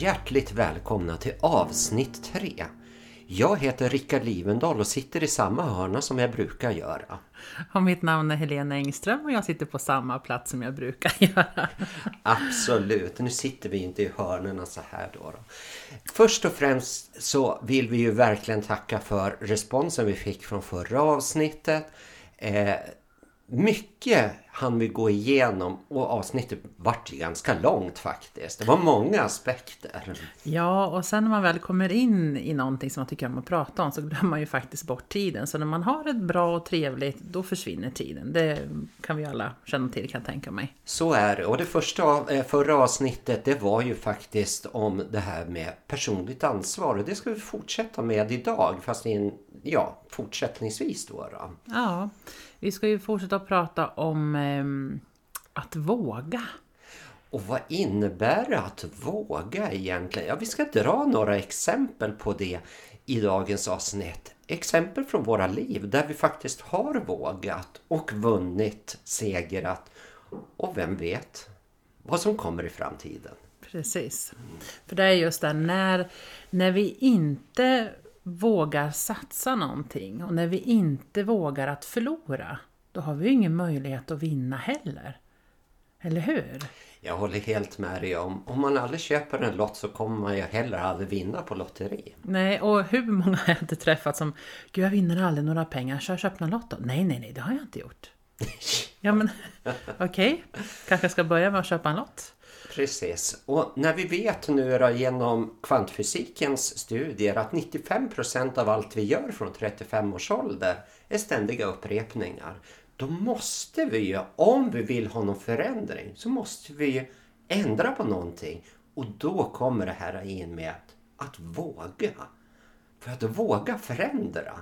Hjärtligt välkomna till avsnitt 3. Jag heter Rickard Livendal och sitter i samma hörna som jag brukar göra. Och mitt namn är Helena Engström och jag sitter på samma plats som jag brukar göra. Absolut, nu sitter vi inte i hörnorna så här då, då. Först och främst så vill vi ju verkligen tacka för responsen vi fick från förra avsnittet. Eh, mycket han vi gå igenom och avsnittet vart ju ganska långt faktiskt. Det var många aspekter. Ja, och sen när man väl kommer in i någonting som man tycker om att prata om så glömmer man ju faktiskt bort tiden. Så när man har ett bra och trevligt, då försvinner tiden. Det kan vi alla känna till kan jag tänka mig. Så är det. Och det första, eh, förra avsnittet det var ju faktiskt om det här med personligt ansvar. Och det ska vi fortsätta med idag, fast i en, ja, fortsättningsvis då. då. Ja, vi ska ju fortsätta prata om eh, att våga. Och vad innebär det att våga egentligen? Ja, vi ska dra några exempel på det i dagens avsnitt. Exempel från våra liv där vi faktiskt har vågat och vunnit, segrat. Och vem vet vad som kommer i framtiden. Precis. För det är just det, när, när vi inte vågar satsa någonting och när vi inte vågar att förlora, då har vi ju ingen möjlighet att vinna heller. Eller hur? Jag håller helt med dig om. Om man aldrig köper en lott så kommer man ju heller aldrig vinna på lotteri. Nej, och hur många har jag inte träffat som Gud, jag vinner aldrig några pengar, så jag köper en lott då? Nej, nej, nej, det har jag inte gjort. ja, men okej, okay. kanske ska börja med att köpa en lott. Precis. Och när vi vet nu då, genom kvantfysikens studier att 95% av allt vi gör från 35 års ålder är ständiga upprepningar. Då måste vi ju, om vi vill ha någon förändring, så måste vi ändra på någonting. Och då kommer det här in med att, att våga. För att våga förändra.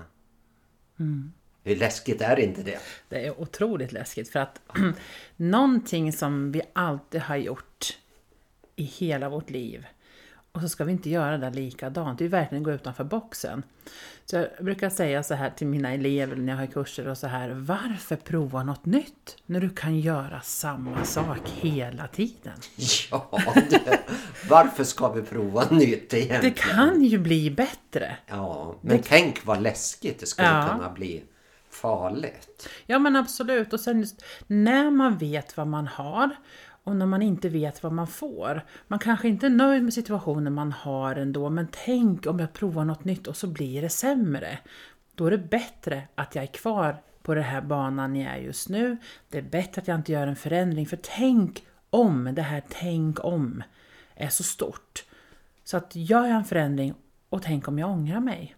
Mm. Hur läskigt är inte det? Det är otroligt läskigt för att någonting som vi alltid har gjort i hela vårt liv och så ska vi inte göra det likadant. Det är verkligen gå utanför boxen. Så jag brukar säga så här till mina elever när jag har kurser och så här. Varför prova något nytt när du kan göra samma sak hela tiden? Ja, det, varför ska vi prova nytt egentligen? Det kan ju bli bättre. Ja, men det... tänk vad läskigt det skulle ja. kunna bli farligt. Ja men absolut. Och sen just när man vet vad man har och när man inte vet vad man får. Man kanske inte är nöjd med situationen man har ändå, men tänk om jag provar något nytt och så blir det sämre. Då är det bättre att jag är kvar på den här banan jag är just nu. Det är bättre att jag inte gör en förändring, för tänk om, det här tänk om, är så stort. Så att gör jag en förändring och tänk om jag ångrar mig.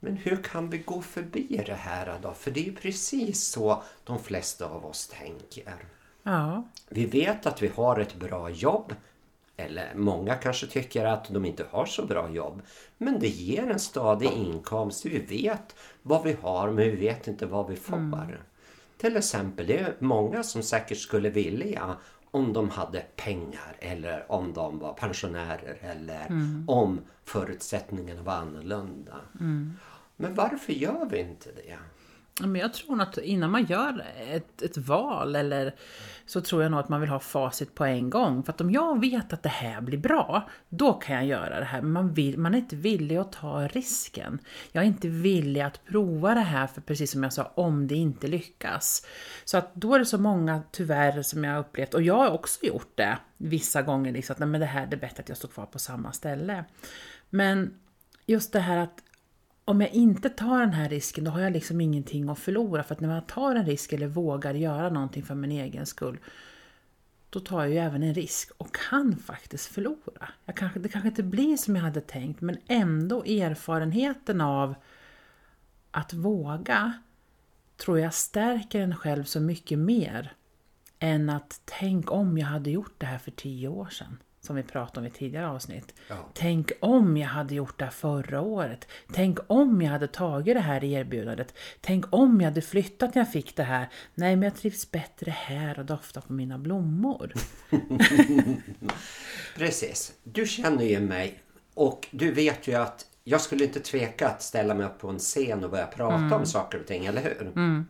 Men hur kan vi gå förbi det här då? För det är ju precis så de flesta av oss tänker. Ja. Vi vet att vi har ett bra jobb. Eller många kanske tycker att de inte har så bra jobb. Men det ger en stadig inkomst. Vi vet vad vi har men vi vet inte vad vi får. Mm. Till exempel, det är många som säkert skulle vilja om de hade pengar eller om de var pensionärer eller mm. om förutsättningarna var annorlunda. Mm. Men varför gör vi inte det? Men jag tror att innan man gör ett, ett val eller så tror jag nog att man vill ha facit på en gång. För att om jag vet att det här blir bra, då kan jag göra det här. Men man, vill, man är inte villig att ta risken. Jag är inte villig att prova det här, för precis som jag sa, om det inte lyckas. Så att då är det så många, tyvärr, som jag har upplevt, och jag har också gjort det vissa gånger, liksom, att nej, men det här det är bättre att jag står kvar på samma ställe. Men just det här att om jag inte tar den här risken, då har jag liksom ingenting att förlora. För att när man tar en risk eller vågar göra någonting för min egen skull, då tar jag ju även en risk och kan faktiskt förlora. Jag kanske, det kanske inte blir som jag hade tänkt, men ändå erfarenheten av att våga tror jag stärker en själv så mycket mer än att tänk om jag hade gjort det här för tio år sedan som vi pratade om i tidigare avsnitt. Ja. Tänk om jag hade gjort det här förra året. Tänk om jag hade tagit det här erbjudandet. Tänk om jag hade flyttat när jag fick det här. Nej, men jag trivs bättre här och doftar på mina blommor. Precis. Du känner ju mig och du vet ju att jag skulle inte tveka att ställa mig upp på en scen och börja prata mm. om saker och ting, eller hur? Mm.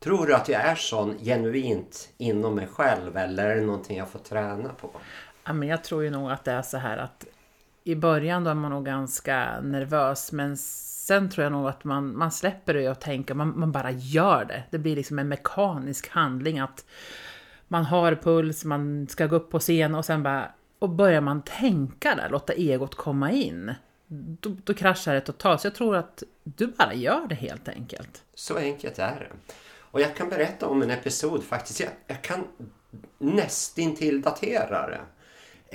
Tror du att jag är sån genuint inom mig själv eller är det någonting jag får träna på? Ja, men jag tror ju nog att det är så här att i början då är man nog ganska nervös men sen tror jag nog att man, man släpper det och tänker, man, man bara gör det. Det blir liksom en mekanisk handling att man har puls, man ska gå upp på scen och sen bara, och börjar man tänka där, låta egot komma in, då, då kraschar det totalt. Så jag tror att du bara gör det helt enkelt. Så enkelt är det. Och jag kan berätta om en episod faktiskt. Jag, jag kan nästintill datera det.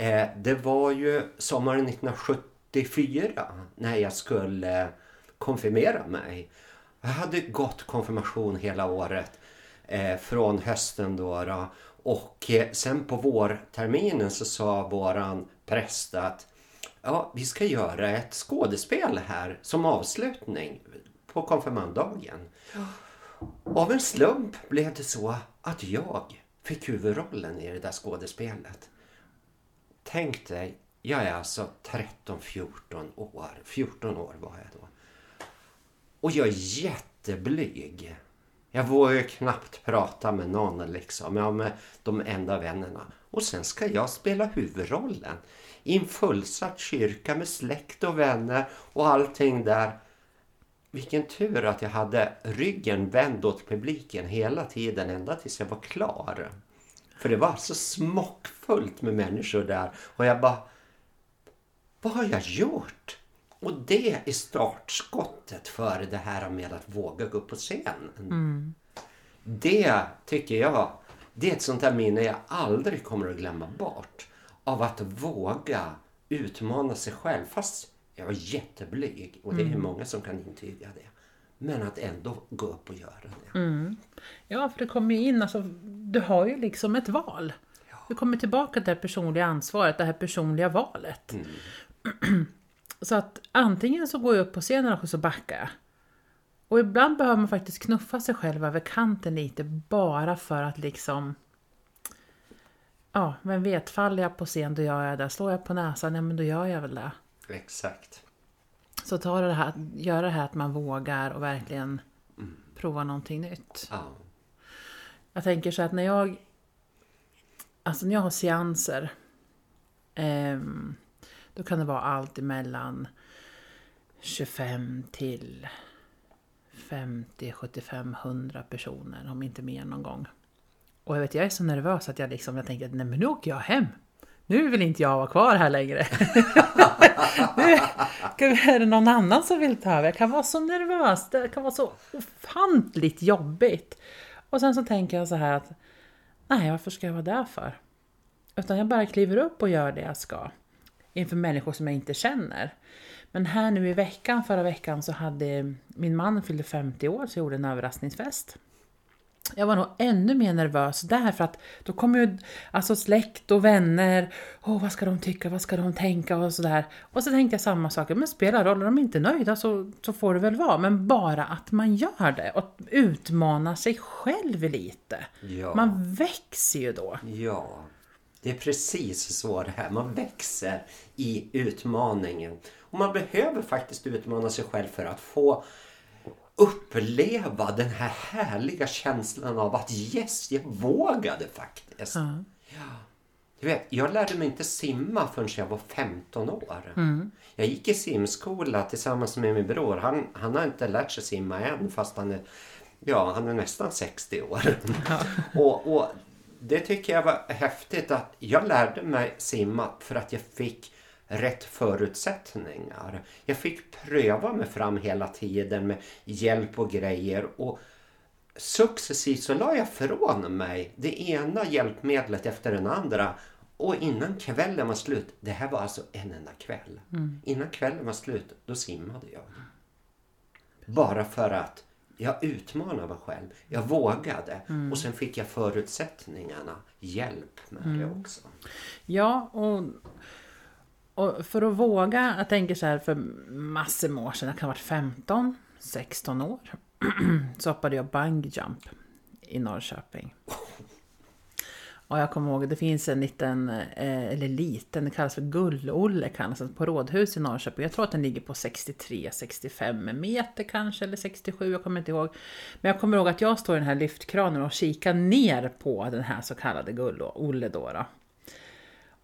Eh, det var ju sommaren 1974 när jag skulle konfirmera mig. Jag hade gått konfirmation hela året eh, från hösten då, då. Och eh, sen på vårterminen så sa våran präst att ja, vi ska göra ett skådespel här som avslutning på konfirmanddagen. Av en slump blev det så att jag fick huvudrollen i det där skådespelet. Tänk dig, jag är alltså 13-14 år. 14 år var jag då. Och jag är jätteblyg. Jag vågar knappt prata med någon liksom. Ja, med de enda vännerna. Och sen ska jag spela huvudrollen. I en fullsatt kyrka med släkt och vänner och allting där. Vilken tur att jag hade ryggen vänd åt publiken hela tiden ända tills jag var klar. För det var så smockfullt med människor där. Och jag bara, vad har jag gjort? Och det är startskottet för det här med att våga gå upp på scenen. Mm. Det tycker jag, det är ett sånt här minne jag aldrig kommer att glömma bort. Av att våga utmana sig själv. Fast jag var jätteblyg och det är många som kan intyga det. Men att ändå gå upp och göra det. Mm. Ja, för det kommer ju in, alltså, du har ju liksom ett val. Du kommer tillbaka till det här personliga ansvaret, det här personliga valet. Så att antingen så går jag upp på scenen och så backar jag. Och ibland behöver man faktiskt knuffa sig själv över kanten lite bara för att liksom... Ja, men vet, faller jag på scen då gör jag det. Slår jag på näsan, ja men då gör jag väl det. Exakt. Så ta det här, gör det här att man vågar och verkligen prova någonting nytt. Ja. Jag tänker så att när jag... Alltså när jag har seanser. eh, då kan det vara allt emellan 25 till 50, 75, 100 personer. Om inte mer någon gång. Och jag vet, jag är så nervös att jag liksom, jag tänker att nej men nu åker jag hem. Nu vill inte jag vara kvar här längre. nu är det någon annan som vill ta över. Jag kan vara så nervös. Det kan vara så ofantligt jobbigt. Och sen så tänker jag så här att nej, varför ska jag vara där för? Utan jag bara kliver upp och gör det jag ska. Inför människor som jag inte känner. Men här nu i veckan, förra veckan, så hade min man fyllde 50 år så jag gjorde en överraskningsfest. Jag var nog ännu mer nervös där för att då kommer ju alltså släkt och vänner. Åh, vad ska de tycka? Vad ska de tänka? Och sådär. Och så tänkte jag samma sak. Men spelar roll, om de inte är nöjda så, så får det väl vara. Men bara att man gör det och utmanar sig själv lite. Ja. Man växer ju då. Ja, det är precis så det här. Man växer i utmaningen. Och man behöver faktiskt utmana sig själv för att få uppleva den här härliga känslan av att yes, jag vågade faktiskt. Ja. Du vet, jag lärde mig inte simma förrän jag var 15 år. Jag gick i simskola tillsammans med min bror. Han, han har inte lärt sig simma än fast han är, ja, han är nästan 60 år. och, och det tycker jag var häftigt att jag lärde mig simma för att jag fick rätt förutsättningar. Jag fick pröva mig fram hela tiden med hjälp och grejer. Och successivt så la jag från mig det ena hjälpmedlet efter den andra. Och innan kvällen var slut, det här var alltså en enda kväll. Innan kvällen var slut, då simmade jag. Bara för att jag utmanade mig själv. Jag vågade. Och sen fick jag förutsättningarna, hjälp med det också. Ja, och, och för att våga, jag tänker så här för massor med år sedan, jag kan ha varit 15, 16 år, så hoppade jag bungyjump i Norrköping. Och jag kommer ihåg, det finns en liten, eh, eller liten, det kallas för Gull-Olle kallas det, på Rådhus i Norrköping. Jag tror att den ligger på 63-65 meter kanske, eller 67, jag kommer inte ihåg. Men jag kommer ihåg att jag står i den här lyftkranen och kikar ner på den här så kallade Gull-Olle då. då.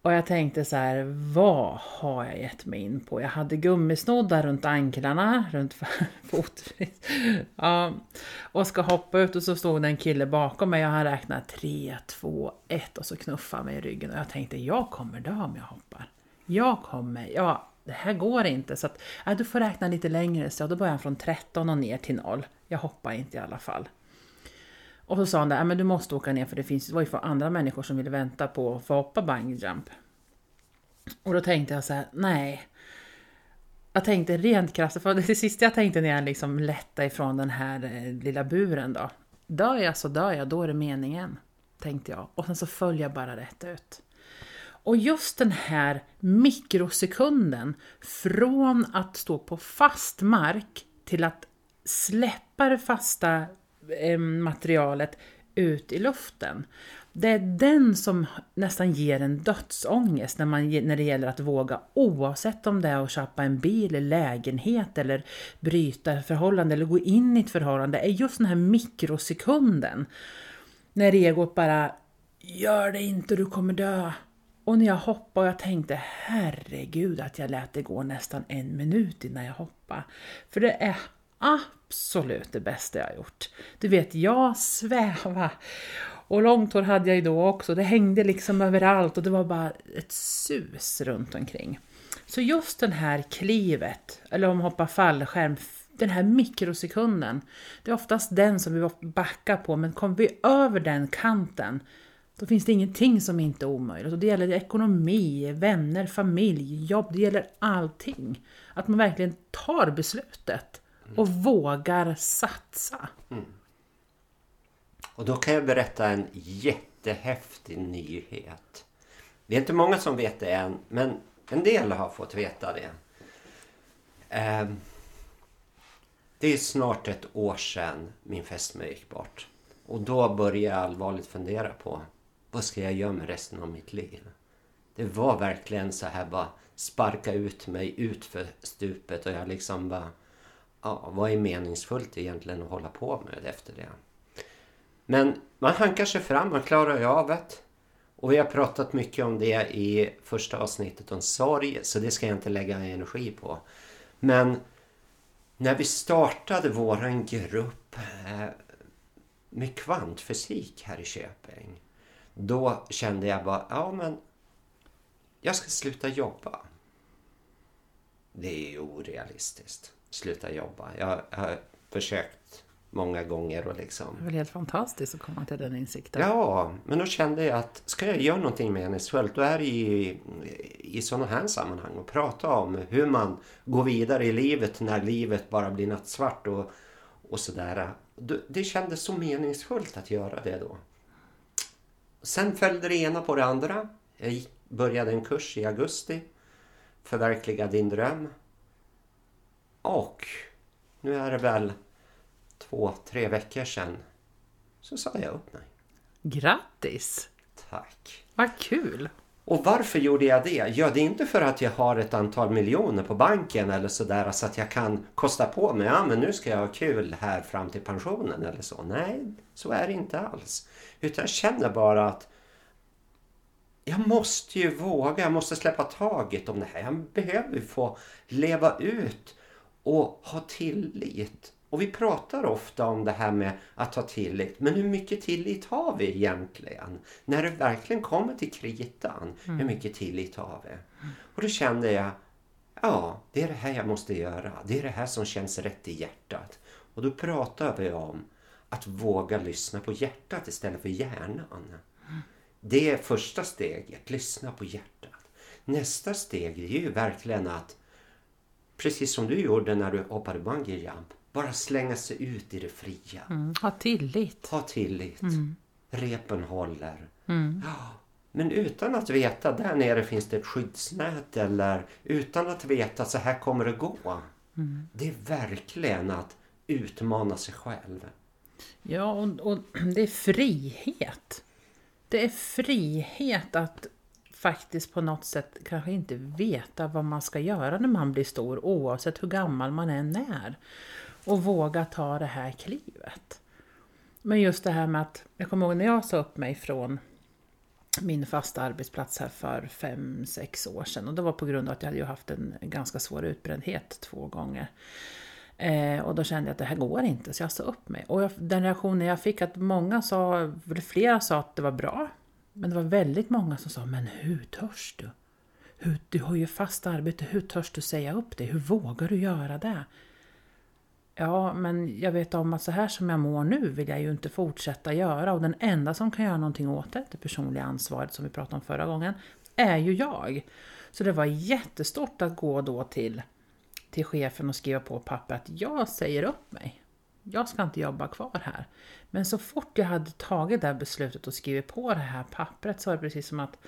Och jag tänkte så här, vad har jag gett mig in på? Jag hade gummisnoddar runt anklarna, runt foten. Ja, och ska hoppa ut och så stod det en kille bakom mig och han räknade 3, 2, 1 och så knuffade mig i ryggen. Och jag tänkte, jag kommer dö om jag hoppar. Jag kommer, ja, det här går inte. Så att, ja, du får räkna lite längre. Så då började han från 13 och ner till 0. Jag hoppar inte i alla fall. Och så sa han där, äh, men du måste åka ner för det finns det var ju för andra människor som ville vänta på att få hoppa bungyjump. Och då tänkte jag så här, nej. Jag tänkte rent krasst, för det sista jag tänkte när jag liksom lättade ifrån den här eh, lilla buren då. Dör jag så dör jag, då är det meningen. Tänkte jag. Och sen så följer jag bara rätt ut. Och just den här mikrosekunden från att stå på fast mark till att släppa det fasta Eh, materialet ut i luften. Det är den som nästan ger en dödsångest när, man, när det gäller att våga oavsett om det är att köpa en bil, eller lägenhet eller bryta ett förhållande eller gå in i ett förhållande. Det är just den här mikrosekunden när egot bara Gör det inte, du kommer dö. Och när jag hoppade och jag tänkte herregud att jag lät det gå nästan en minut innan jag hoppade. För det är absolut det bästa jag har gjort. Du vet, jag svävade. Och långt hår hade jag ju då också. Det hängde liksom överallt och det var bara ett sus runt omkring. Så just den här klivet, eller om hoppa fallskärm, den här mikrosekunden, det är oftast den som vi backar på, men kommer vi över den kanten, då finns det ingenting som inte är omöjligt. Och det gäller ekonomi, vänner, familj, jobb, det gäller allting. Att man verkligen tar beslutet och vågar satsa. Mm. Och då kan jag berätta en jättehäftig nyhet. Det är inte många som vet det än, men en del har fått veta det. Ehm, det är snart ett år sedan min fästmö gick bort. Och då började jag allvarligt fundera på vad ska jag göra med resten av mitt liv? Det var verkligen så här bara sparka ut mig ut för stupet och jag liksom bara ja, vad är meningsfullt egentligen att hålla på med efter det? Men man hankar sig fram, man klarar ju av det. Och vi har pratat mycket om det i första avsnittet om sorg, så det ska jag inte lägga energi på. Men när vi startade våran grupp eh, med kvantfysik här i Köping. Då kände jag bara, ja men jag ska sluta jobba. Det är orealistiskt sluta jobba. Jag har försökt många gånger och liksom... Det är väl helt fantastiskt att komma till den insikten. Ja, men då kände jag att ska jag göra någonting meningsfullt då är det i, i sådana här sammanhang och prata om hur man går vidare i livet när livet bara blir nattsvart och, och sådär. Det kändes så meningsfullt att göra det då. Sen följde det ena på det andra. Jag började en kurs i augusti. Förverkliga din dröm. Och nu är det väl två, tre veckor sedan så sa jag upp mig. Grattis! Tack! Vad kul! Och varför gjorde jag det? Ja, det är inte för att jag har ett antal miljoner på banken eller sådär så att jag kan kosta på mig, ja men nu ska jag ha kul här fram till pensionen eller så. Nej, så är det inte alls. Utan jag känner bara att jag måste ju våga, jag måste släppa taget om det här. Jag behöver få leva ut och ha tillit. Och vi pratar ofta om det här med att ha tillit. Men hur mycket tillit har vi egentligen? När det verkligen kommer till kritan, mm. hur mycket tillit har vi? Och då kände jag, ja, det är det här jag måste göra. Det är det här som känns rätt i hjärtat. Och då pratar vi om att våga lyssna på hjärtat istället för hjärnan. Det är första steget, lyssna på hjärtat. Nästa steg är ju verkligen att precis som du gjorde när du hoppade bungee jump. Bara slänga sig ut i det fria. Mm. Ha tillit. Ha tillit. Mm. Repen håller. Mm. Ja, men utan att veta, där nere finns det ett skyddsnät eller utan att veta så här kommer det gå. Mm. Det är verkligen att utmana sig själv. Ja, och, och det är frihet. Det är frihet att faktiskt på något sätt kanske inte veta vad man ska göra när man blir stor oavsett hur gammal man än är. Och våga ta det här klivet. Men just det här med att, jag kommer ihåg när jag sa upp mig från min fasta arbetsplats här för fem sex år sedan. Och det var på grund av att jag hade haft en ganska svår utbrändhet två gånger. Eh, och då kände jag att det här går inte, så jag sa upp mig. Och jag, den reaktionen jag fick, att många sa, eller flera sa att det var bra. Men det var väldigt många som sa, men hur törs du? Hur, du har ju fast arbete, hur törs du säga upp dig? Hur vågar du göra det? Ja, men jag vet om att så här som jag mår nu vill jag ju inte fortsätta göra och den enda som kan göra någonting åt det, det personliga ansvaret som vi pratade om förra gången, är ju jag. Så det var jättestort att gå då till, till chefen och skriva på papper att jag säger upp mig. Jag ska inte jobba kvar här. Men så fort jag hade tagit det här beslutet och skrivit på det här pappret så var det precis som att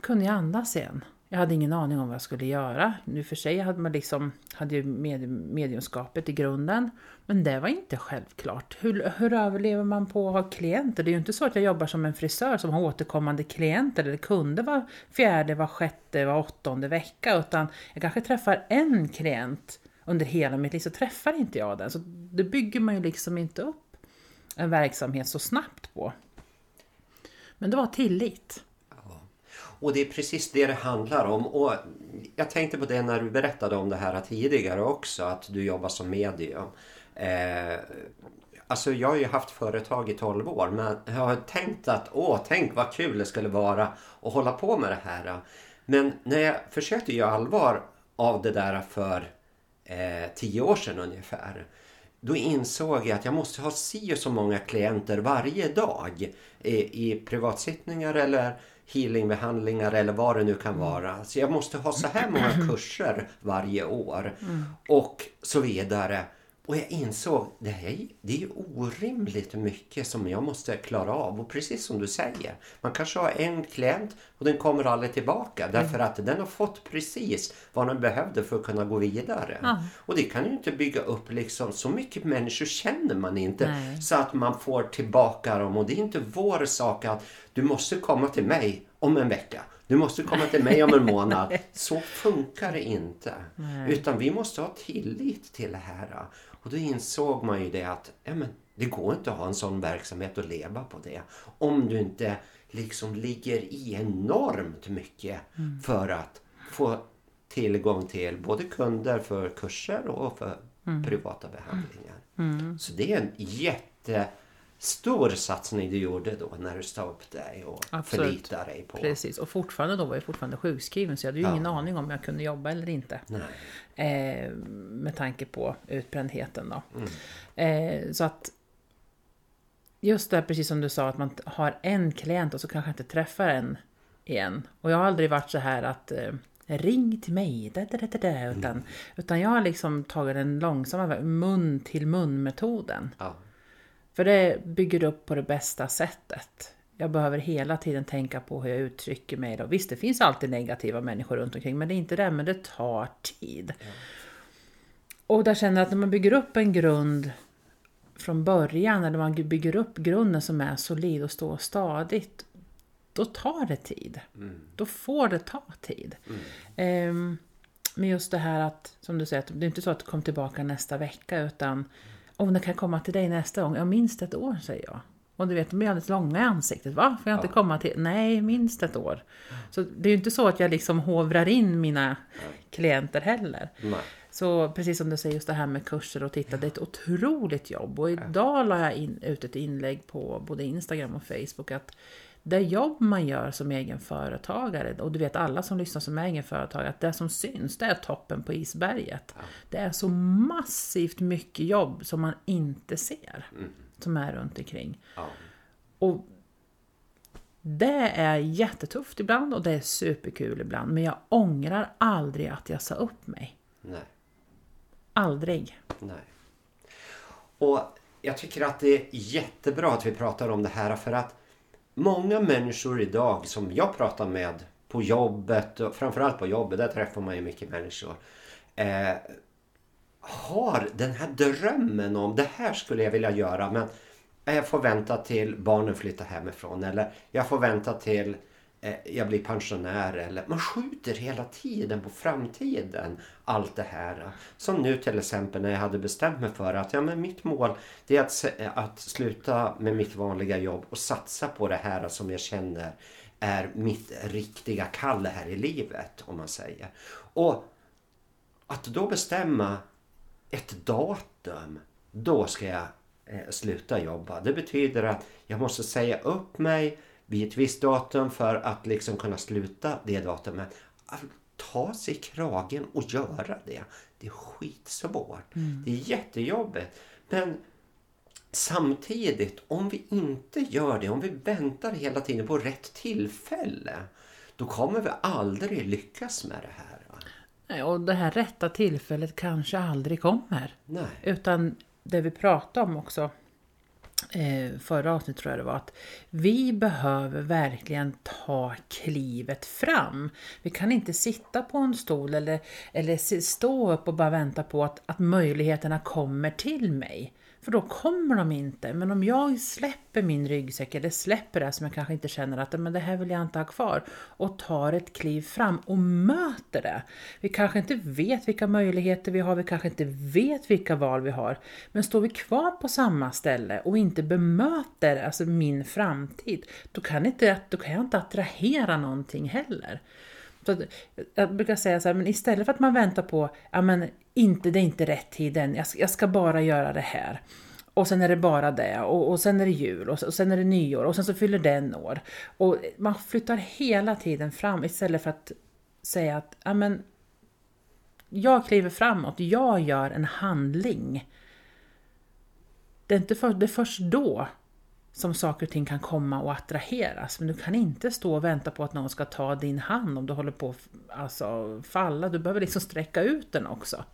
kunde jag andas igen. Jag hade ingen aning om vad jag skulle göra. Nu för sig hade man liksom, hade ju med, mediumskapet i grunden. Men det var inte självklart. Hur, hur överlever man på att ha klienter? Det är ju inte så att jag jobbar som en frisör som har återkommande klienter eller kunder var fjärde, var sjätte, var åttonde vecka. Utan jag kanske träffar en klient under hela mitt liv så träffar inte jag den. Så det bygger man ju liksom inte upp en verksamhet så snabbt på. Men det var tillit. Och det är precis det det handlar om. Och jag tänkte på det när du berättade om det här tidigare också, att du jobbar som medium. Eh, alltså jag har ju haft företag i 12 år men jag har tänkt att åh, tänk vad kul det skulle vara att hålla på med det här. Men när jag försökte göra allvar av det där för eh, 10 år sedan ungefär då insåg jag att jag måste ha si och så många klienter varje dag i, i privatsittningar eller healingbehandlingar eller vad det nu kan mm. vara. Så jag måste ha så här många kurser varje år mm. och så vidare. Och jag insåg det här det är orimligt mycket som jag måste klara av. Och precis som du säger, man kanske har en klient och den kommer aldrig tillbaka mm. därför att den har fått precis vad den behövde för att kunna gå vidare. Mm. Och det kan ju inte bygga upp liksom, så mycket människor känner man inte Nej. så att man får tillbaka dem. Och det är inte vår sak att du måste komma till mig om en vecka. Du måste komma till mig om en månad. Så funkar det inte. Nej. Utan vi måste ha tillit till det här. Och då insåg man ju det att ja, men, det går inte att ha en sån verksamhet och leva på det. Om du inte liksom ligger i enormt mycket mm. för att få tillgång till både kunder för kurser och för mm. privata behandlingar. Mm. Så det är en jätte stor satsning du gjorde då när du stod upp dig och Absolut. förlitade dig på. Precis, och fortfarande då var jag fortfarande sjukskriven så jag hade ju ja. ingen aning om jag kunde jobba eller inte. Eh, med tanke på utbrändheten då. Mm. Eh, så att just det precis som du sa att man har en klient och så kanske inte träffar en igen. Och jag har aldrig varit så här att eh, ring till mig, da, da, da, da, utan, mm. utan jag har liksom tagit den långsamma mun till mun metoden. Ja. För det bygger upp på det bästa sättet. Jag behöver hela tiden tänka på hur jag uttrycker mig. Då. Visst, det finns alltid negativa människor runt omkring, men det är inte det, men det tar tid. Ja. Och där känner jag att när man bygger upp en grund från början, eller man bygger upp grunden som är solid och står stadigt, då tar det tid. Mm. Då får det ta tid. Mm. Um, men just det här att, som du säger, det är inte så att du kommer tillbaka nästa vecka, utan om det kan komma till dig nästa gång? Ja, minst ett år säger jag. Och du vet, de är alldeles långa i ansiktet. Va? Får jag inte komma till? Nej, minst ett år. Så det är ju inte så att jag liksom hovrar in mina klienter heller. Nej. Så precis som du säger, just det här med kurser och titta, det är ett otroligt jobb. Och idag la jag in, ut ett inlägg på både Instagram och Facebook att det jobb man gör som egen företagare, och du vet alla som lyssnar som egen företagare, att det som syns, det är toppen på isberget. Ja. Det är så massivt mycket jobb som man inte ser, mm. som är runt omkring. Ja. Och det är jättetufft ibland och det är superkul ibland, men jag ångrar aldrig att jag sa upp mig. Nej. Aldrig. Nej. Och jag tycker att det är jättebra att vi pratar om det här för att många människor idag som jag pratar med på jobbet, och framförallt på jobbet, där träffar man ju mycket människor. Eh, har den här drömmen om det här skulle jag vilja göra men jag får vänta till barnen flyttar hemifrån eller jag får vänta till eh, Eh, jag blir pensionär eller man skjuter hela tiden på framtiden allt det här. Som nu till exempel när jag hade bestämt mig för att ja, men mitt mål det är att, att sluta med mitt vanliga jobb och satsa på det här som jag känner är mitt riktiga kall här i livet om man säger. Och att då bestämma ett datum, då ska jag eh, sluta jobba. Det betyder att jag måste säga upp mig vid ett visst datum för att liksom kunna sluta det datumet. Ta sig i kragen och göra det. Det är skitsvårt. Det är jättejobbigt. Men samtidigt, om vi inte gör det, om vi väntar hela tiden på rätt tillfälle, då kommer vi aldrig lyckas med det här. Nej, Och det här rätta tillfället kanske aldrig kommer. Nej. Utan det vi pratade om också eh, förra avsnittet tror jag det var att vi behöver verkligen ta klivet fram. Vi kan inte sitta på en stol eller, eller stå upp och bara vänta på att, att möjligheterna kommer till mig. För då kommer de inte. Men om jag släpper min ryggsäck eller släpper det som jag kanske inte känner att men det här vill jag inte ha kvar och tar ett kliv fram och möter det. Vi kanske inte vet vilka möjligheter vi har, vi kanske inte vet vilka val vi har. Men står vi kvar på samma ställe och inte bemöter alltså min framtid, då kan, inte, då kan jag inte attrahera någonting heller. Så att, jag brukar säga så här, men istället för att man väntar på, ja men inte, det är inte rätt tid än, jag ska, jag ska bara göra det här. Och sen är det bara det och, och sen är det jul och, och sen är det nyår och sen så fyller den år. Och man flyttar hela tiden fram istället för att säga att, amen, jag kliver framåt, jag gör en handling. Det är, inte för, det är först då som saker och ting kan komma och attraheras. Men du kan inte stå och vänta på att någon ska ta din hand om du håller på att alltså, falla. Du behöver liksom sträcka ut den också.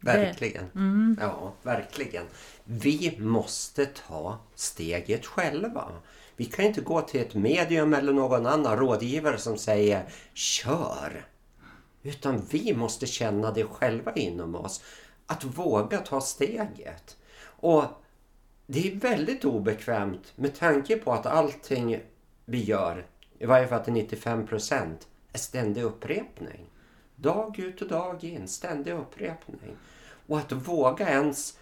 Verkligen. Ja, verkligen. Vi måste ta steget själva. Vi kan inte gå till ett medium eller någon annan rådgivare som säger kör. Utan vi måste känna det själva inom oss. Att våga ta steget. Och det är väldigt obekvämt med tanke på att allting vi gör, i varje fall till 95 procent, är ständig upprepning. Dag ut och dag in, ständig upprepning. Och att våga ens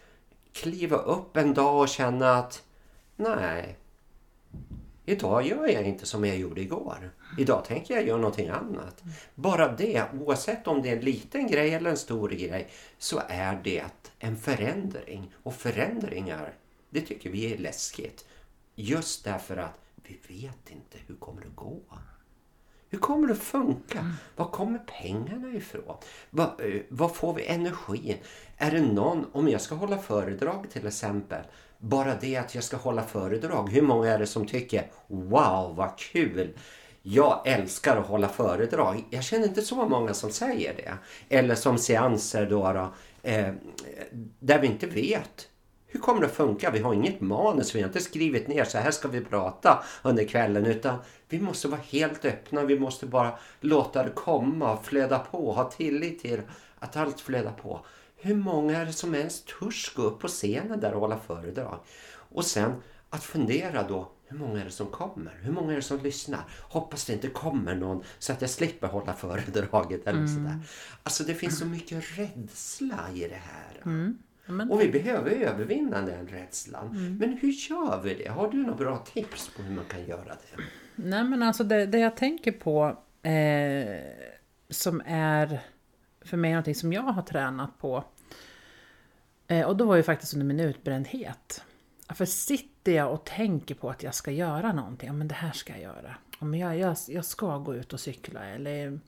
kliva upp en dag och känna att nej, idag gör jag inte som jag gjorde igår. Idag tänker jag göra någonting annat. Bara det, oavsett om det är en liten grej eller en stor grej, så är det en förändring. Och förändringar, det tycker vi är läskigt. Just därför att vi vet inte hur kommer det gå. Hur kommer det funka? Var kommer pengarna ifrån? Var, eh, var får vi energin? Är det någon, om jag ska hålla föredrag till exempel, bara det att jag ska hålla föredrag, hur många är det som tycker wow vad kul? Jag älskar att hålla föredrag. Jag känner inte så många som säger det. Eller som seanser då, då eh, där vi inte vet hur kommer det att funka? Vi har inget manus, vi har inte skrivit ner så här ska vi prata under kvällen utan vi måste vara helt öppna, vi måste bara låta det komma, flöda på, ha tillit till att allt flödar på. Hur många är det som ens törs gå upp på scenen där och hålla föredrag? Och sen att fundera då, hur många är det som kommer? Hur många är det som lyssnar? Hoppas det inte kommer någon så att jag slipper hålla föredraget eller sådär. Alltså det finns så mycket rädsla i det här. Ja, men, Och vi behöver övervinna den rädslan. Men hur gör vi det? Har du några bra tips på hur man kan göra det? Nej men alltså det, det jag tänker på eh, som är för mig någonting som jag har tränat på. Eh, och då var ju faktiskt under min utbrändhet. För sitter jag och tänker på att jag ska göra någonting, ja men det här ska jag göra. Ja, men jag, jag, jag ska gå ut och cykla eller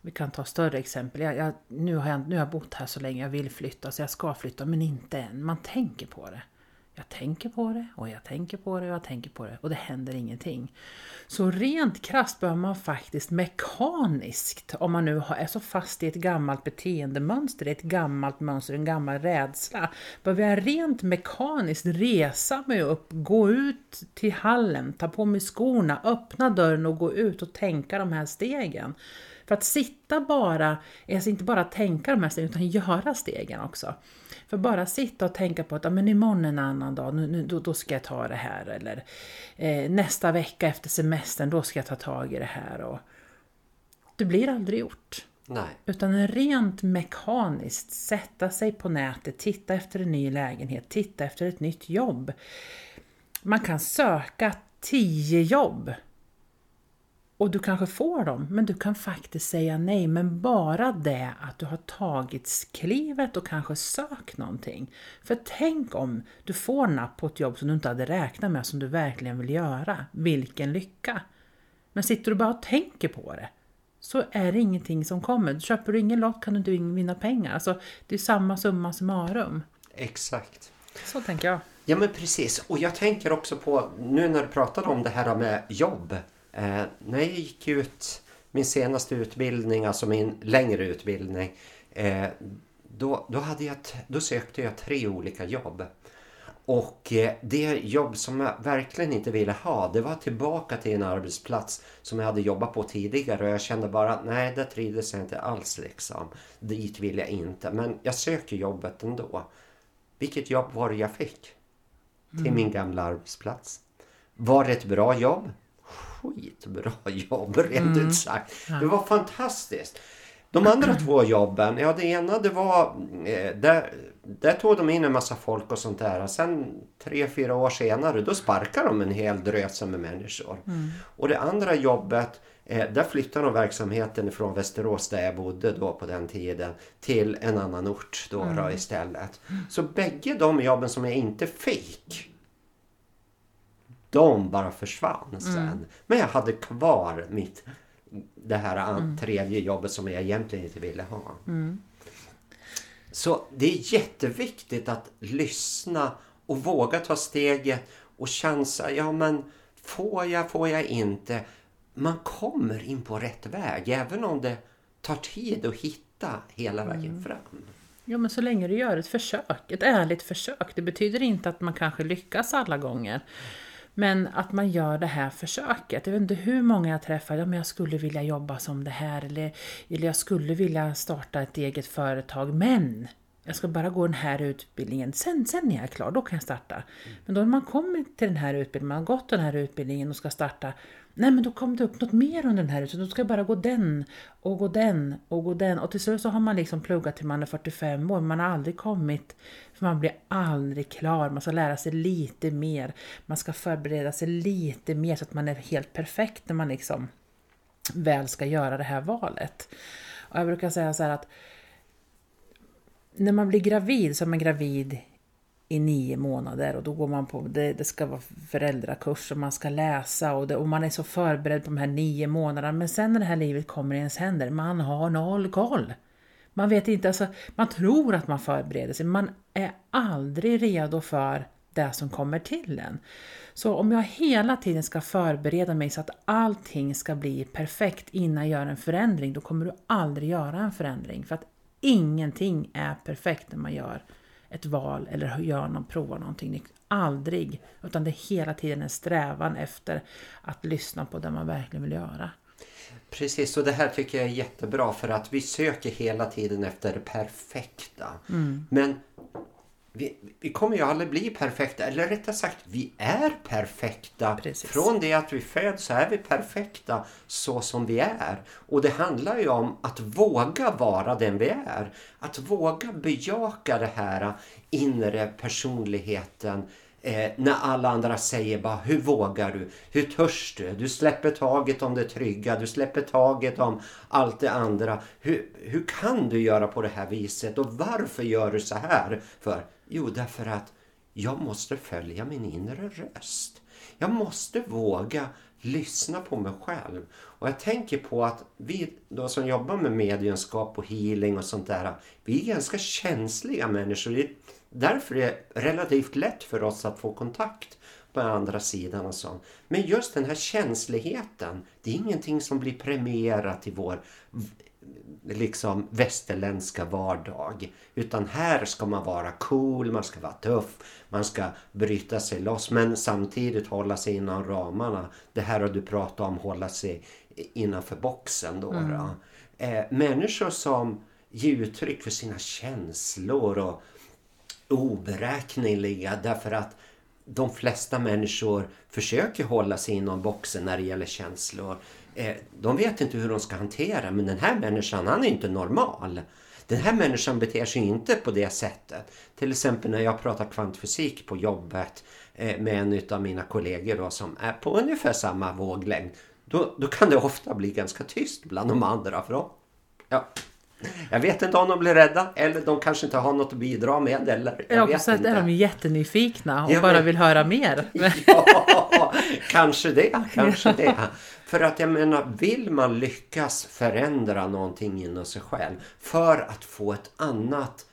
vi kan ta större exempel. Jag, jag, nu, har jag, nu har jag bott här så länge, jag vill flytta så jag ska flytta men inte än. Man tänker på det. Jag tänker på det och jag tänker på det och jag tänker på det och det händer ingenting. Så rent krasst behöver man faktiskt mekaniskt, om man nu är så fast i ett gammalt beteendemönster, ett gammalt mönster, en gammal rädsla, behöver jag rent mekaniskt resa mig upp, gå ut till hallen, ta på mig skorna, öppna dörren och gå ut och tänka de här stegen. För att sitta bara, alltså inte bara tänka de här stegen utan göra stegen också. För bara sitta och tänka på att ja, men imorgon är en annan dag, nu, nu, då, då ska jag ta det här. Eller eh, nästa vecka efter semestern, då ska jag ta tag i det här. Och det blir aldrig gjort. Nej. Utan rent mekaniskt sätta sig på nätet, titta efter en ny lägenhet, titta efter ett nytt jobb. Man kan söka tio jobb och du kanske får dem, men du kan faktiskt säga nej. Men bara det att du har tagit klivet och kanske sökt någonting. För tänk om du får napp på ett jobb som du inte hade räknat med, som du verkligen vill göra. Vilken lycka! Men sitter du bara och tänker på det, så är det ingenting som kommer. Köper du ingen lott kan du inte vinna pengar. Alltså, det är samma summa summarum. Exakt. Så tänker jag. Ja men precis. Och jag tänker också på, nu när du pratade om det här med jobb. Eh, när jag gick ut min senaste utbildning, alltså min längre utbildning. Eh, då, då, hade jag, då sökte jag tre olika jobb. Och eh, det jobb som jag verkligen inte ville ha, det var tillbaka till en arbetsplats som jag hade jobbat på tidigare. Och jag kände bara att nej, det trivdes jag inte alls liksom. Dit vill jag inte. Men jag söker jobbet ändå. Vilket jobb var det jag fick? Till min gamla arbetsplats. Var det ett bra jobb? Skitbra jobb, rent ut sagt. Det var fantastiskt. De andra två jobben, ja det ena det var, eh, där, där tog de in en massa folk och sånt där. Sen tre, fyra år senare då sparkade de en hel dröse med människor. Och det andra jobbet, eh, där flyttade de verksamheten från Västerås där jag bodde då på den tiden till en annan ort då, då istället. Så bägge de jobben som jag inte fick de bara försvann sen. Men jag hade kvar mitt det här an- tredje jobbet som jag egentligen inte ville ha. Så det är jätteviktigt att lyssna och våga ta steget och chansa. Ja men får jag, får jag inte? Man kommer in på rätt väg även om det tar tid att hitta hela vägen fram. Jo, men så länge du gör ett försök, ett ärligt försök. Det betyder inte att man kanske lyckas alla gånger. Men att man gör det här försöket. Jag vet inte hur många jag träffar, ja men jag skulle vilja jobba som det här eller, eller jag skulle vilja starta ett eget företag men jag ska bara gå den här utbildningen, sen, sen är jag klar, då kan jag starta. Men då när man kommer till den här utbildningen, man har gått den här utbildningen och ska starta, nej men då kom det upp något mer under den här utbildningen, då ska jag bara gå den och gå den och gå den och till slut så har man liksom pluggat till man är 45 år, man har aldrig kommit, för man blir aldrig klar, man ska lära sig lite mer, man ska förbereda sig lite mer så att man är helt perfekt när man liksom väl ska göra det här valet. Och jag brukar säga så här att när man blir gravid så är man gravid i nio månader och då går man på, det, det ska vara föräldrakurs och man ska läsa och, det, och man är så förberedd på de här nio månaderna. Men sen när det här livet kommer i ens händer, man har noll koll. Man vet inte, alltså, man tror att man förbereder sig, men man är aldrig redo för det som kommer till en. Så om jag hela tiden ska förbereda mig så att allting ska bli perfekt innan jag gör en förändring, då kommer du aldrig göra en förändring. För att ingenting är perfekt när man gör ett val eller gör någon, provar någonting nytt. Aldrig. Utan det är hela tiden en strävan efter att lyssna på det man verkligen vill göra. Precis, och det här tycker jag är jättebra för att vi söker hela tiden efter det perfekta. Men vi, vi kommer ju aldrig bli perfekta, eller rättare sagt, vi är perfekta. Precis. Från det att vi föds så är vi perfekta så som vi är. Och det handlar ju om att våga vara den vi är. Att våga bejaka det här inre personligheten. Eh, när alla andra säger bara hur vågar du? Hur törs du? Du släpper taget om det trygga, du släpper taget om allt det andra. Hur, hur kan du göra på det här viset och varför gör du så här? För Jo, därför att jag måste följa min inre röst. Jag måste våga lyssna på mig själv. Och jag tänker på att vi då som jobbar med mediumskap och healing och sånt där, vi är ganska känsliga människor. Det är därför det relativt lätt för oss att få kontakt på andra sidan och sånt. Men just den här känsligheten, det är ingenting som blir premierat i vår liksom västerländska vardag. Utan här ska man vara cool, man ska vara tuff, man ska bryta sig loss men samtidigt hålla sig inom ramarna. Det här har du pratat om, hålla sig innanför boxen då. då. Eh, människor som ger uttryck för sina känslor och oberäkneliga därför att de flesta människor försöker hålla sig inom boxen när det gäller känslor. Eh, de vet inte hur de ska hantera men den här människan han är inte normal. Den här människan beter sig inte på det sättet. Till exempel när jag pratar kvantfysik på jobbet eh, med en av mina kollegor då, som är på ungefär samma våglängd. Då, då kan det ofta bli ganska tyst bland de andra. För då, ja, jag vet inte om de blir rädda eller de kanske inte har något att bidra med. Eller, jag Ja, vet så att inte. är de jättenyfikna och Ja, bara men- vill höra mer. Ja, kanske det, kanske det. För att jag menar, vill man lyckas förändra någonting inom sig själv för att få ett annat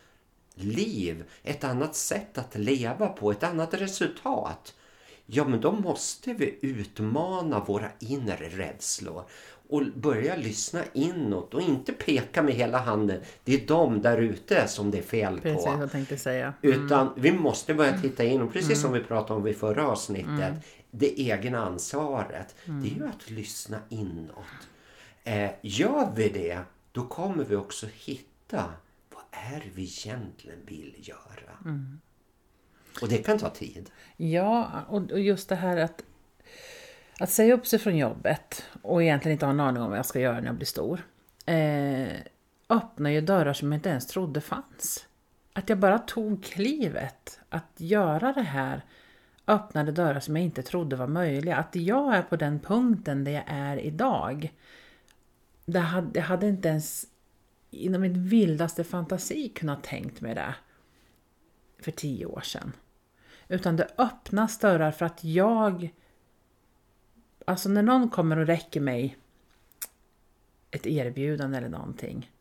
liv, ett annat sätt att leva på, ett annat resultat. Ja, men då måste vi utmana våra inre rädslor och börja lyssna inåt och inte peka med hela handen. Det är de där ute som det är fel Precis på. jag tänkte säga. Utan vi måste börja titta in och precis som vi pratade om i förra avsnittet. Mm. Det egna ansvaret. Det är ju att lyssna inåt. Eh, gör vi det, då kommer vi också hitta vad är vi egentligen vill göra. Mm. Och det kan ta tid. Ja, och just det här att, att säga upp sig från jobbet och egentligen inte ha en aning om vad jag ska göra när jag blir stor. Eh, öppnar ju dörrar som jag inte ens trodde fanns. Att jag bara tog klivet att göra det här öppnade dörrar som jag inte trodde var möjliga. Att jag är på den punkten där jag är idag. Det hade, jag hade inte ens inom min vildaste fantasi kunnat tänkt mig det för tio år sedan. Utan det öppnas dörrar för att jag... Alltså när någon kommer och räcker mig ett erbjudande eller någonting.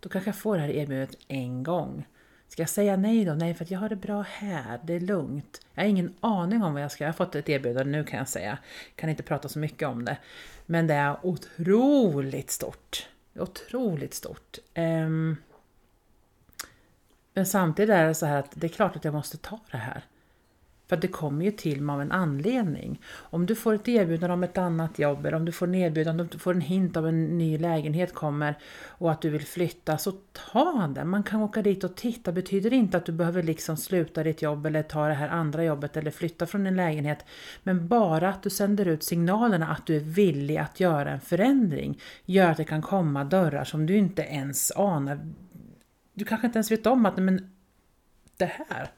Då kanske jag får det här erbjudandet en gång. Ska jag säga nej då? Nej, för att jag har det bra här. Det är lugnt. Jag har ingen aning om vad jag ska... Jag har fått ett erbjudande nu kan jag säga. Kan inte prata så mycket om det. Men det är otroligt stort. Otroligt stort. Ehm, men samtidigt är det så här att det är klart att jag måste ta det här. För att det kommer ju till mig av en anledning. Om du får ett erbjudande om ett annat jobb eller om du får en erbjudande, om du får en hint om en ny lägenhet kommer och att du vill flytta, så ta den. Man kan åka dit och titta. betyder inte att du behöver liksom sluta ditt jobb eller ta det här andra jobbet eller flytta från din lägenhet. Men bara att du sänder ut signalerna att du är villig att göra en förändring gör att det kan komma dörrar som du inte ens anar. Du kanske inte ens vet om att men det här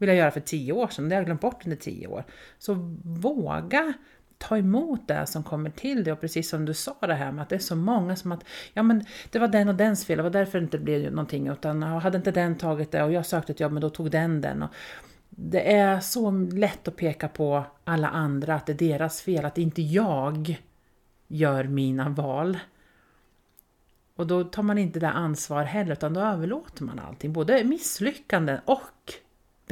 vill jag göra för tio år sedan, det har jag glömt bort under tio år. Så våga ta emot det som kommer till dig och precis som du sa det här med att det är så många som att ja men det var den och dens fel, det var därför det inte blev någonting utan hade inte den tagit det och jag sökte ett jobb men då tog den den. Och det är så lätt att peka på alla andra att det är deras fel, att inte jag gör mina val. Och då tar man inte det ansvar heller utan då överlåter man allting, både misslyckanden och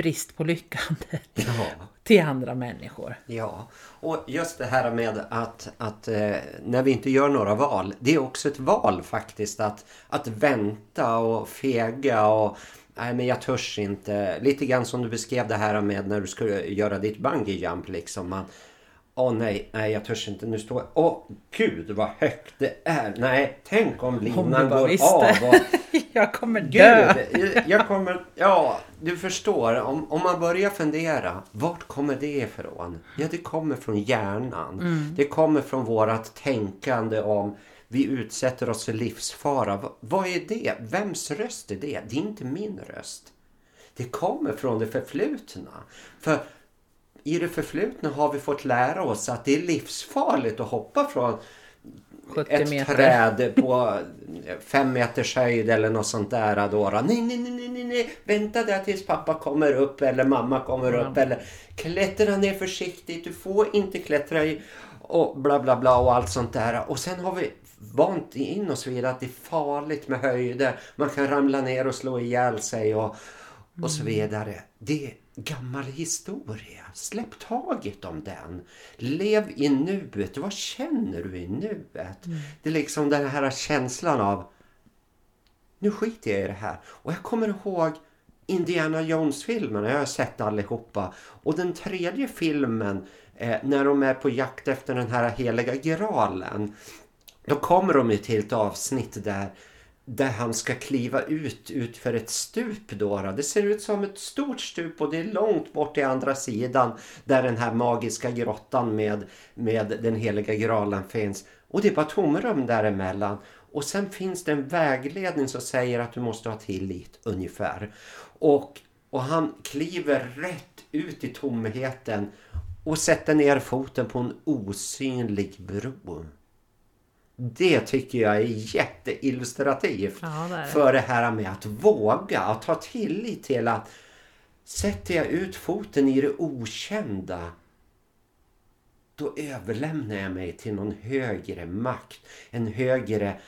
brist på lyckande Ja. till andra människor. Ja, och just det här med att, att eh, när vi inte gör några val, det är också ett val faktiskt att, att vänta och fega och nej men jag törs inte. Lite grann som du beskrev det här med när du skulle göra ditt bungee jump liksom. Man, Åh nej, nej jag törs inte. Nu står jag... Åh gud vad högt det är. Nej, tänk om linan går visste. av. Och, Jag kommer dö! Gud, jag kommer... Ja, du förstår. Om, om man börjar fundera, vart kommer det ifrån? Ja, det kommer från hjärnan. Mm. Det kommer från vårat tänkande om vi utsätter oss för livsfara. V- vad är det? Vems röst är det? Det är inte min röst. Det kommer från det förflutna. För i det förflutna har vi fått lära oss att det är livsfarligt att hoppa från 70 ett meter. träd på fem meters höjd eller något sånt där. Då. Nej, nej, nej, nej, nej, vänta där tills pappa kommer upp eller mamma kommer upp. Eller klättra ner försiktigt, du får inte klättra i och bla bla bla och allt sånt där. Och sen har vi vant in oss vid att det är farligt med höjder. Man kan ramla ner och slå ihjäl sig och, och så vidare. Det gammal historia. Släpp taget om den. Lev i nuet. Vad känner du i nuet? Det är liksom den här känslan av nu skiter jag i det här. Och jag kommer ihåg Indiana Jones-filmerna, jag har sett allihopa. Och den tredje filmen, eh, när de är på jakt efter den här heliga graalen. Då kommer de ju till ett avsnitt där där han ska kliva ut ut för ett stup. Då. Det ser ut som ett stort stup och det är långt bort i andra sidan där den här magiska grottan med, med den heliga graalen finns. Och det är bara tomrum däremellan. Och sen finns det en vägledning som säger att du måste ha tillit ungefär. Och, och han kliver rätt ut i tomheten och sätter ner foten på en osynlig bro. Det tycker jag är jätteillustrativt Ja, det är det. för det här med att våga, att ha tillit till att sätter jag ut foten i det okända då överlämnar jag mig till någon högre makt, en högre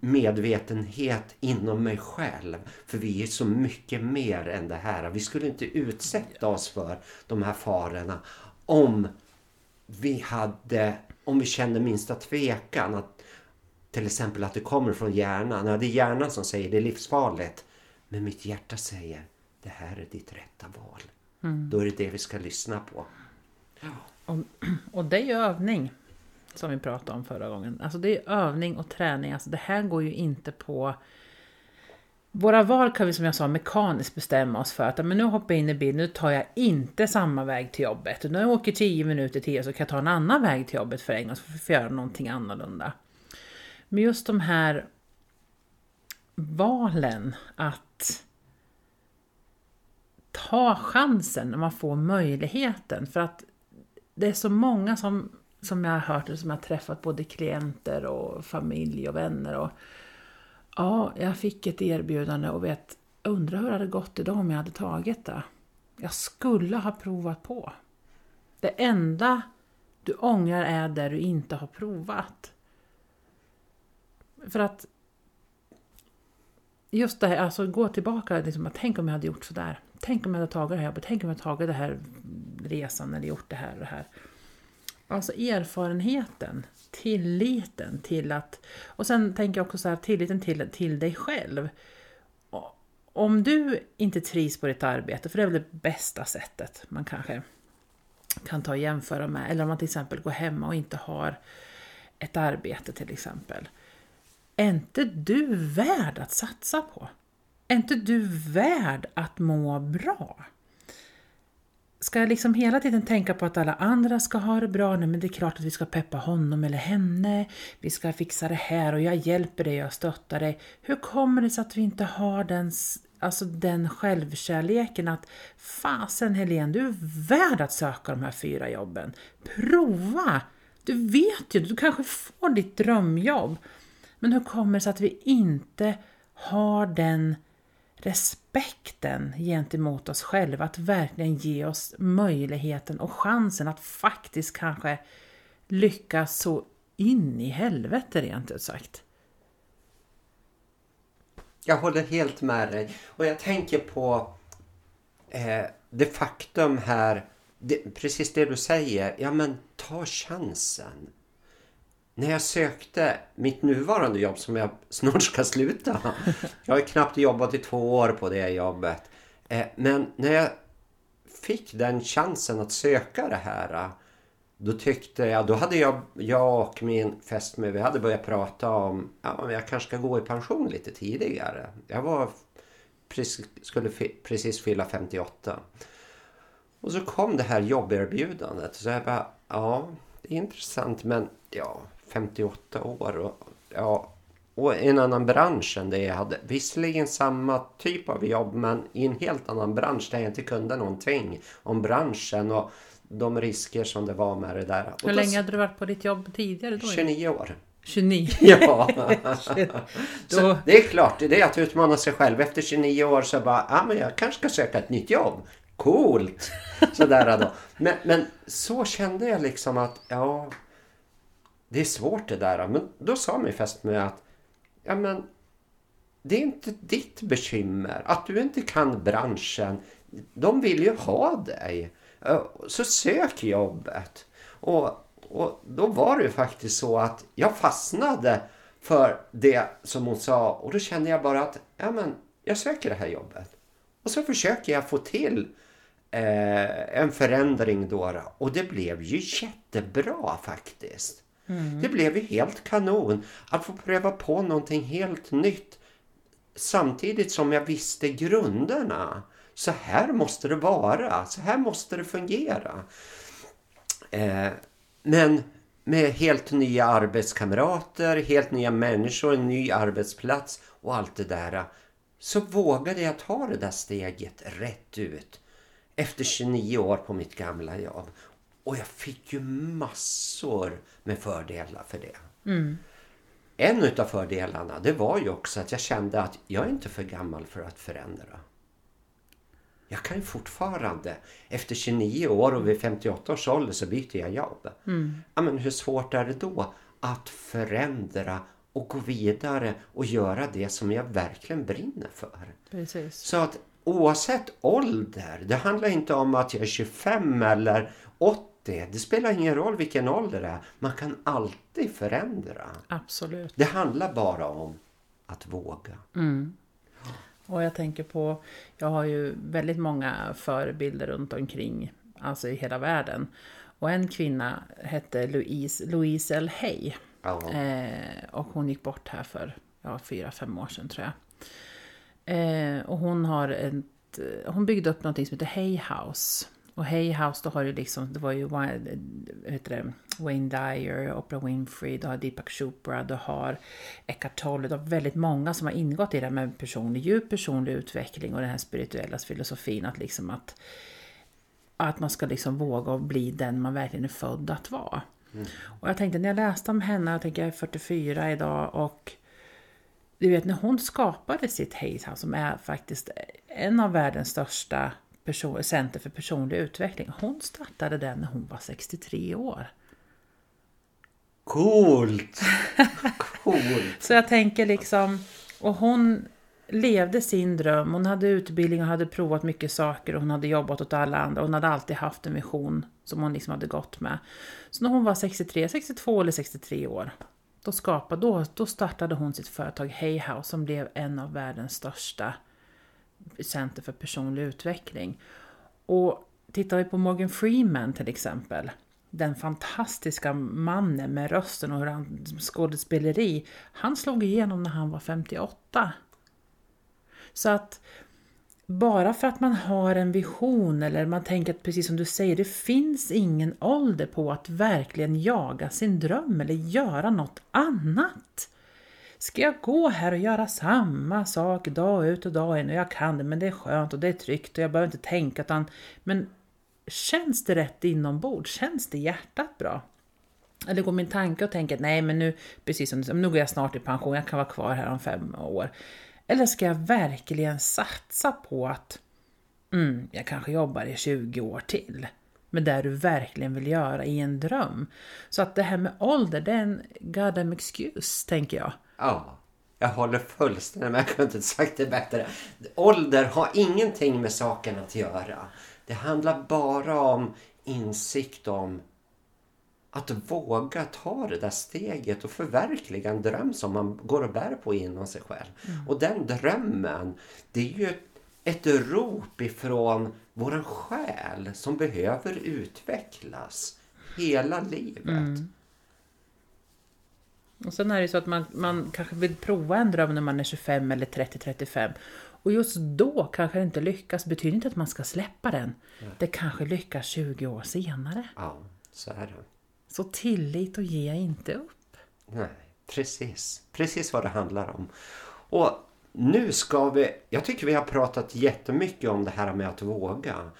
medvetenhet inom mig själv. För vi är så mycket mer än det här. Vi skulle inte utsätta oss för de här farorna om vi hade, om vi kände minsta tvekan att till exempel att det kommer från hjärnan. Ja, det är hjärnan som säger det är livsfarligt. Men mitt hjärta säger det här är ditt rätta val. Då är det det vi ska lyssna på. Och, och det är ju övning. Som vi pratade om förra gången. Alltså det är övning och träning. Alltså det här går ju inte på... Våra val kan vi som jag sa mekaniskt bestämma oss för att men nu hoppar jag in i bilen, nu tar jag inte samma väg till jobbet. Nu jag åker 10 minuter till så kan jag ta en annan väg till jobbet för en gång, så får jag göra någonting annorlunda. Men just de här valen att ta chansen när man får möjligheten. För att det är så många som, som jag har hört och som jag har träffat, både klienter och familj och vänner. Och, ja, jag fick ett erbjudande och vet, undrar hur det hade gått idag om jag hade tagit det. Jag skulle ha provat på. Det enda du ångrar är det du inte har provat. För att just det här, alltså gå tillbaka, liksom, tänk om jag hade gjort sådär. Tänk om jag hade tagit det här jobbet, tänk om jag hade tagit den här resan eller gjort det här och det här. Alltså erfarenheten, tilliten till att... Och sen tänker jag också så här, tilliten till, till dig själv. Om du inte trivs på ditt arbete, för det är väl det bästa sättet man kanske kan ta och jämföra med. Eller om man till exempel går hemma och inte har ett arbete till exempel. Är inte du värd att satsa på? Är inte du värd att må bra? Ska jag liksom hela tiden tänka på att alla andra ska ha det bra? Nej, men det är klart att vi ska peppa honom eller henne. Vi ska fixa det här och jag hjälper dig, jag stöttar dig. Hur kommer det sig att vi inte har den, alltså den självkärleken att fasen Helene, du är värd att söka de här fyra jobben. Prova! Du vet ju, du kanske får ditt drömjobb. Men hur kommer det sig att vi inte har den respekten gentemot oss själva, att verkligen ge oss möjligheten och chansen att faktiskt kanske lyckas så in i helvete rent ut sagt. Jag håller helt med dig. Och jag tänker på eh, det faktum här, det, precis det du säger. Ja men ta chansen. När jag sökte mitt nuvarande jobb som jag snart ska sluta. Jag har knappt jobbat i två år på det jobbet. Eh, men när jag fick den chansen att söka det här. Eh, då tyckte jag, då hade jag, jag och min fästmö, vi hade börjat prata om, ja men jag kanske ska gå i pension lite tidigare. Jag var, precis, skulle precis fylla 58. Och så kom det här jobberbjudandet. Så jag bara, ja det är intressant men ja, 58 år och, ja, och en annan bransch än det jag hade. Visserligen samma typ av jobb men i en helt annan bransch där jag inte kunde någonting om branschen och de risker som det var med det där. Hur länge hade du varit på ditt jobb tidigare? Då? 29 år. 29? Ja. så det är klart, det är att utmana sig själv. Efter 29 år så bara, ja ah, men jag kanske ska söka ett nytt jobb. Coolt! Sådär då. Men, men så kände jag liksom att, ja, det är svårt det där. Men då sa min fästmö att, ja men, det är inte ditt bekymmer. Att du inte kan branschen. De vill ju ha dig. Eh, så sök jobbet. Och, och då var det faktiskt så att jag fastnade för det som hon sa. Och då kände jag bara att, ja men, jag söker det här jobbet. Och så försöker jag få till eh, en förändring då. Och det blev ju jättebra faktiskt. Mm. Det blev ju helt kanon att få pröva på någonting helt nytt samtidigt som jag visste grunderna. Så här måste det vara, så här måste det fungera. Eh, men med helt nya arbetskamrater, helt nya människor, en ny arbetsplats och allt det där. Så vågade jag ta det där steget rätt ut. Efter 29 år på mitt gamla jobb. Och jag fick ju massor med fördelar för det. Mm. En utav fördelarna det var ju också att jag kände att jag är inte för gammal för att förändra. Jag kan ju fortfarande, efter 29 år och vid 58 års ålder så byter jag jobb. Mm. Ja, men hur svårt är det då att förändra och gå vidare och göra det som jag verkligen brinner för? Precis. Så att oavsett ålder, det handlar inte om att jag är 25 eller 80. Det spelar ingen roll vilken ålder det är. Man kan alltid förändra. Absolut. Det handlar bara om att våga. Mm. Och jag tänker på, jag har ju väldigt många förebilder runt omkring, alltså i hela världen. Och en kvinna hette Louise, Louise L. Hay. Eh, och hon gick bort här för ja, fyra, fem år sedan tror jag. Eh, och hon har ett, hon byggde upp någonting som heter Hay House. Och Hay House, då har du liksom, det var ju heter det, Wayne Dyer, Oprah Winfrey, du har Deepak Chopra, du har Eckhart Tolle, du har väldigt många som har ingått i det här med personlig, djup personlig utveckling och den här spirituella filosofin att liksom att att man ska liksom våga bli den man verkligen är född att vara. Mm. Och jag tänkte när jag läste om henne, jag tänker jag är 44 idag och du vet när hon skapade sitt Hayes House som är faktiskt en av världens största person, center för personlig utveckling. Hon startade den när hon var 63 år. Coolt! Coolt! Så jag tänker liksom, och hon levde sin dröm. Hon hade utbildning och hade provat mycket saker och hon hade jobbat åt alla andra. Hon hade alltid haft en vision som hon liksom hade gått med. Så när hon var 63, 62 eller 63 år, då, skapade, då, då startade hon sitt företag Hey House som blev en av världens största center för personlig utveckling. Och tittar vi på Morgan Freeman till exempel, den fantastiska mannen med rösten och hur han skådespeleri, han slog igenom när han var 58. Så att bara för att man har en vision eller man tänker att precis som du säger, det finns ingen ålder på att verkligen jaga sin dröm eller göra något annat. Ska jag gå här och göra samma sak dag ut och dag in och jag kan det men det är skönt och det är tryggt och jag behöver inte tänka utan men känns det rätt inombords? Känns det hjärtat bra? Eller går min tanke och tänker nej men nu, precis som nu går jag snart i pension, jag kan vara kvar här om fem år. Eller ska jag verkligen satsa på att mm, jag kanske jobbar i 20 år till? Med det du verkligen vill göra i en dröm. Så att det här med ålder, det är en goddamn excuse, tänker jag. Ja, jag håller fullständigt med. Jag kunde inte sagt det bättre. Ålder har ingenting med saken att göra. Det handlar bara om insikt om att våga ta det där steget och förverkliga en dröm som man går och bär på inom sig själv. Mm. Och den drömmen, det är ju ett, ett rop ifrån våran själ som behöver utvecklas hela livet. Mm. Och sen är det så att man, man kanske vill prova en dröm när man är 25 eller 30-35. Och just då kanske det inte lyckas. betyder inte att man ska släppa den. Ja. Det kanske lyckas 20 år senare. Ja, så är det. Så tillit och ge inte upp. Nej, precis. Precis vad det handlar om. Och nu ska vi... Jag tycker vi har pratat jättemycket om det här med att våga.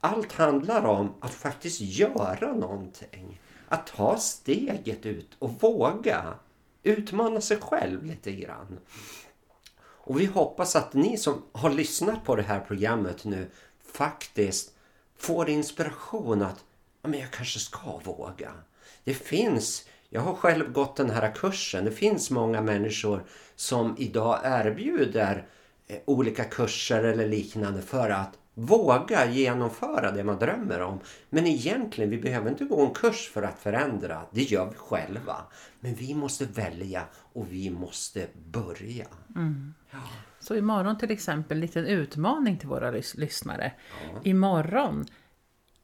Allt handlar om att faktiskt göra någonting. Att ta steget ut och våga utmana sig själv lite grann. Och vi hoppas att ni som har lyssnat på det här programmet nu faktiskt får inspiration att ja, men jag kanske ska våga. Det finns, jag har själv gått den här kursen, det finns många människor som idag erbjuder eh, olika kurser eller liknande för att våga genomföra det man drömmer om. Men egentligen, vi behöver inte gå en kurs för att förändra. Det gör vi själva. Men vi måste välja och vi måste börja. Mm. Ja. Så imorgon till exempel, en liten utmaning till våra lys lyssnare. Ja. Imorgon,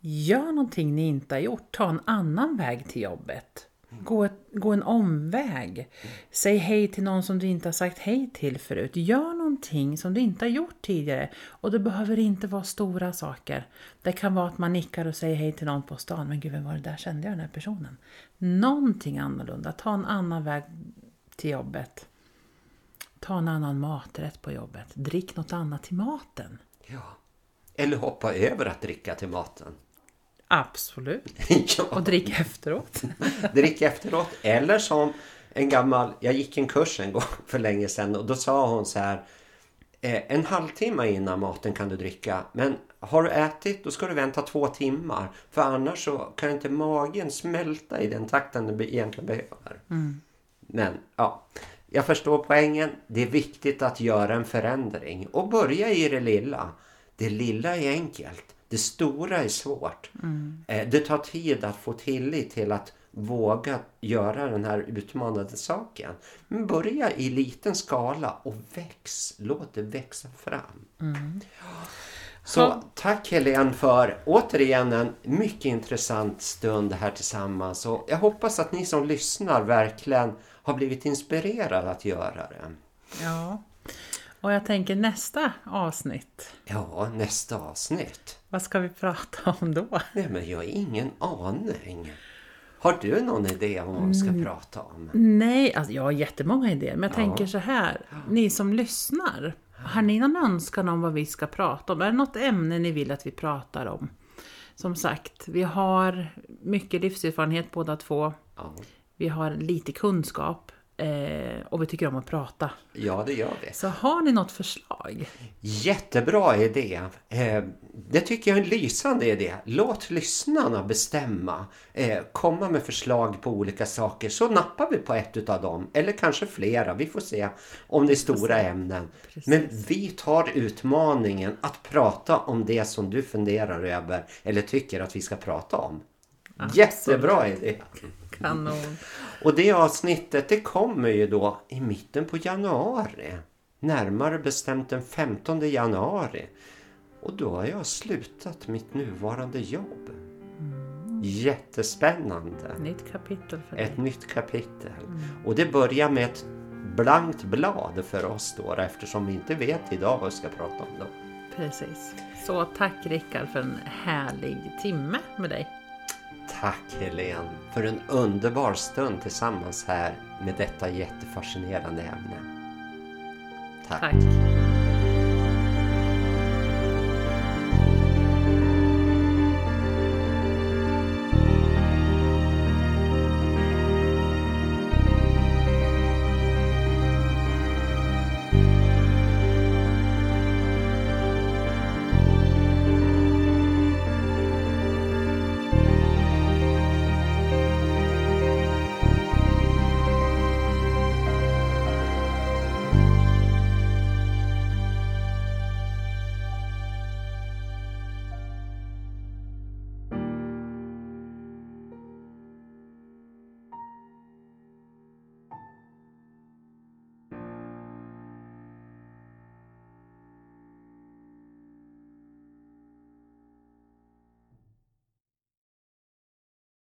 gör någonting ni inte har gjort. Ta en annan väg till jobbet. Gå, ett, gå en omväg. Säg hej till någon som du inte har sagt hej till förut. Gör någonting som du inte har gjort tidigare. Och det behöver inte vara stora saker. Det kan vara att man nickar och säger hej till någon på stan. Men gud, vem var det där? Kände jag den här personen? Någonting annorlunda. Ta en annan väg till jobbet. Ta en annan maträtt på jobbet. Drick något annat till maten. Ja. Eller hoppa över att dricka till maten. Absolut. ja. Och drick efteråt. Drick efteråt. Eller som en gammal, jag gick en kurs en gång för länge sedan och då sa hon så här. "Eh, En halvtimme innan maten kan du dricka. Men har du ätit då ska du vänta två timmar. För annars så kan inte magen smälta i den takten den egentligen behöver. Men ja, jag förstår poängen. Det är viktigt att göra en förändring och börja i det lilla. Det lilla är enkelt. Det stora är svårt. Eh, Det tar tid att få tillit till att våga göra den här utmanande saken. Men börja i liten skala och väx. Låt det växa fram. Så Ja. tack Helene för återigen en mycket intressant stund här tillsammans. Och jag hoppas att ni som lyssnar verkligen har blivit inspirerade att göra det. Ja. Och jag tänker nästa avsnitt. Ja, nästa avsnitt. Vad ska vi prata om då? Nej, men jag har ingen aning. Har du någon idé om vad vi ska prata om? Nej, alltså jag har jättemånga idéer. Men jag Ja. tänker så här. Ni som lyssnar. Har ni någon önskan om vad vi ska prata om? Är det något ämne ni vill att vi pratar om? Som sagt, vi har mycket livserfarenhet båda två. Ja, Vi har lite kunskap. Eh, och vi tycker om att prata. ja det gör vi. Så har ni något förslag? Jättebra idé. Eh, det tycker jag är en lysande idé. Låt lyssnarna bestämma. Eh, komma med förslag på olika saker så nappar vi på ett utav dem. Eller kanske flera. Vi får se om det är stora ämnen. Precis. Men vi tar utmaningen att prata om det som du funderar över eller tycker att vi ska prata om. Jättebra idé! Kanon. Och det avsnittet det kommer ju då i mitten på januari. Närmare bestämt den 15 januari. Och då har jag slutat mitt nuvarande jobb. Jättespännande. Nytt kapitel för dig. Ett nytt kapitel. Och det börjar med ett blankt blad för oss då eftersom vi inte vet idag vad vi ska prata om då. Precis. Så tack Rickard för en härlig timme med dig. Tack Helene för en underbar stund tillsammans här med detta jättefascinerande ämne. Tack. Tack.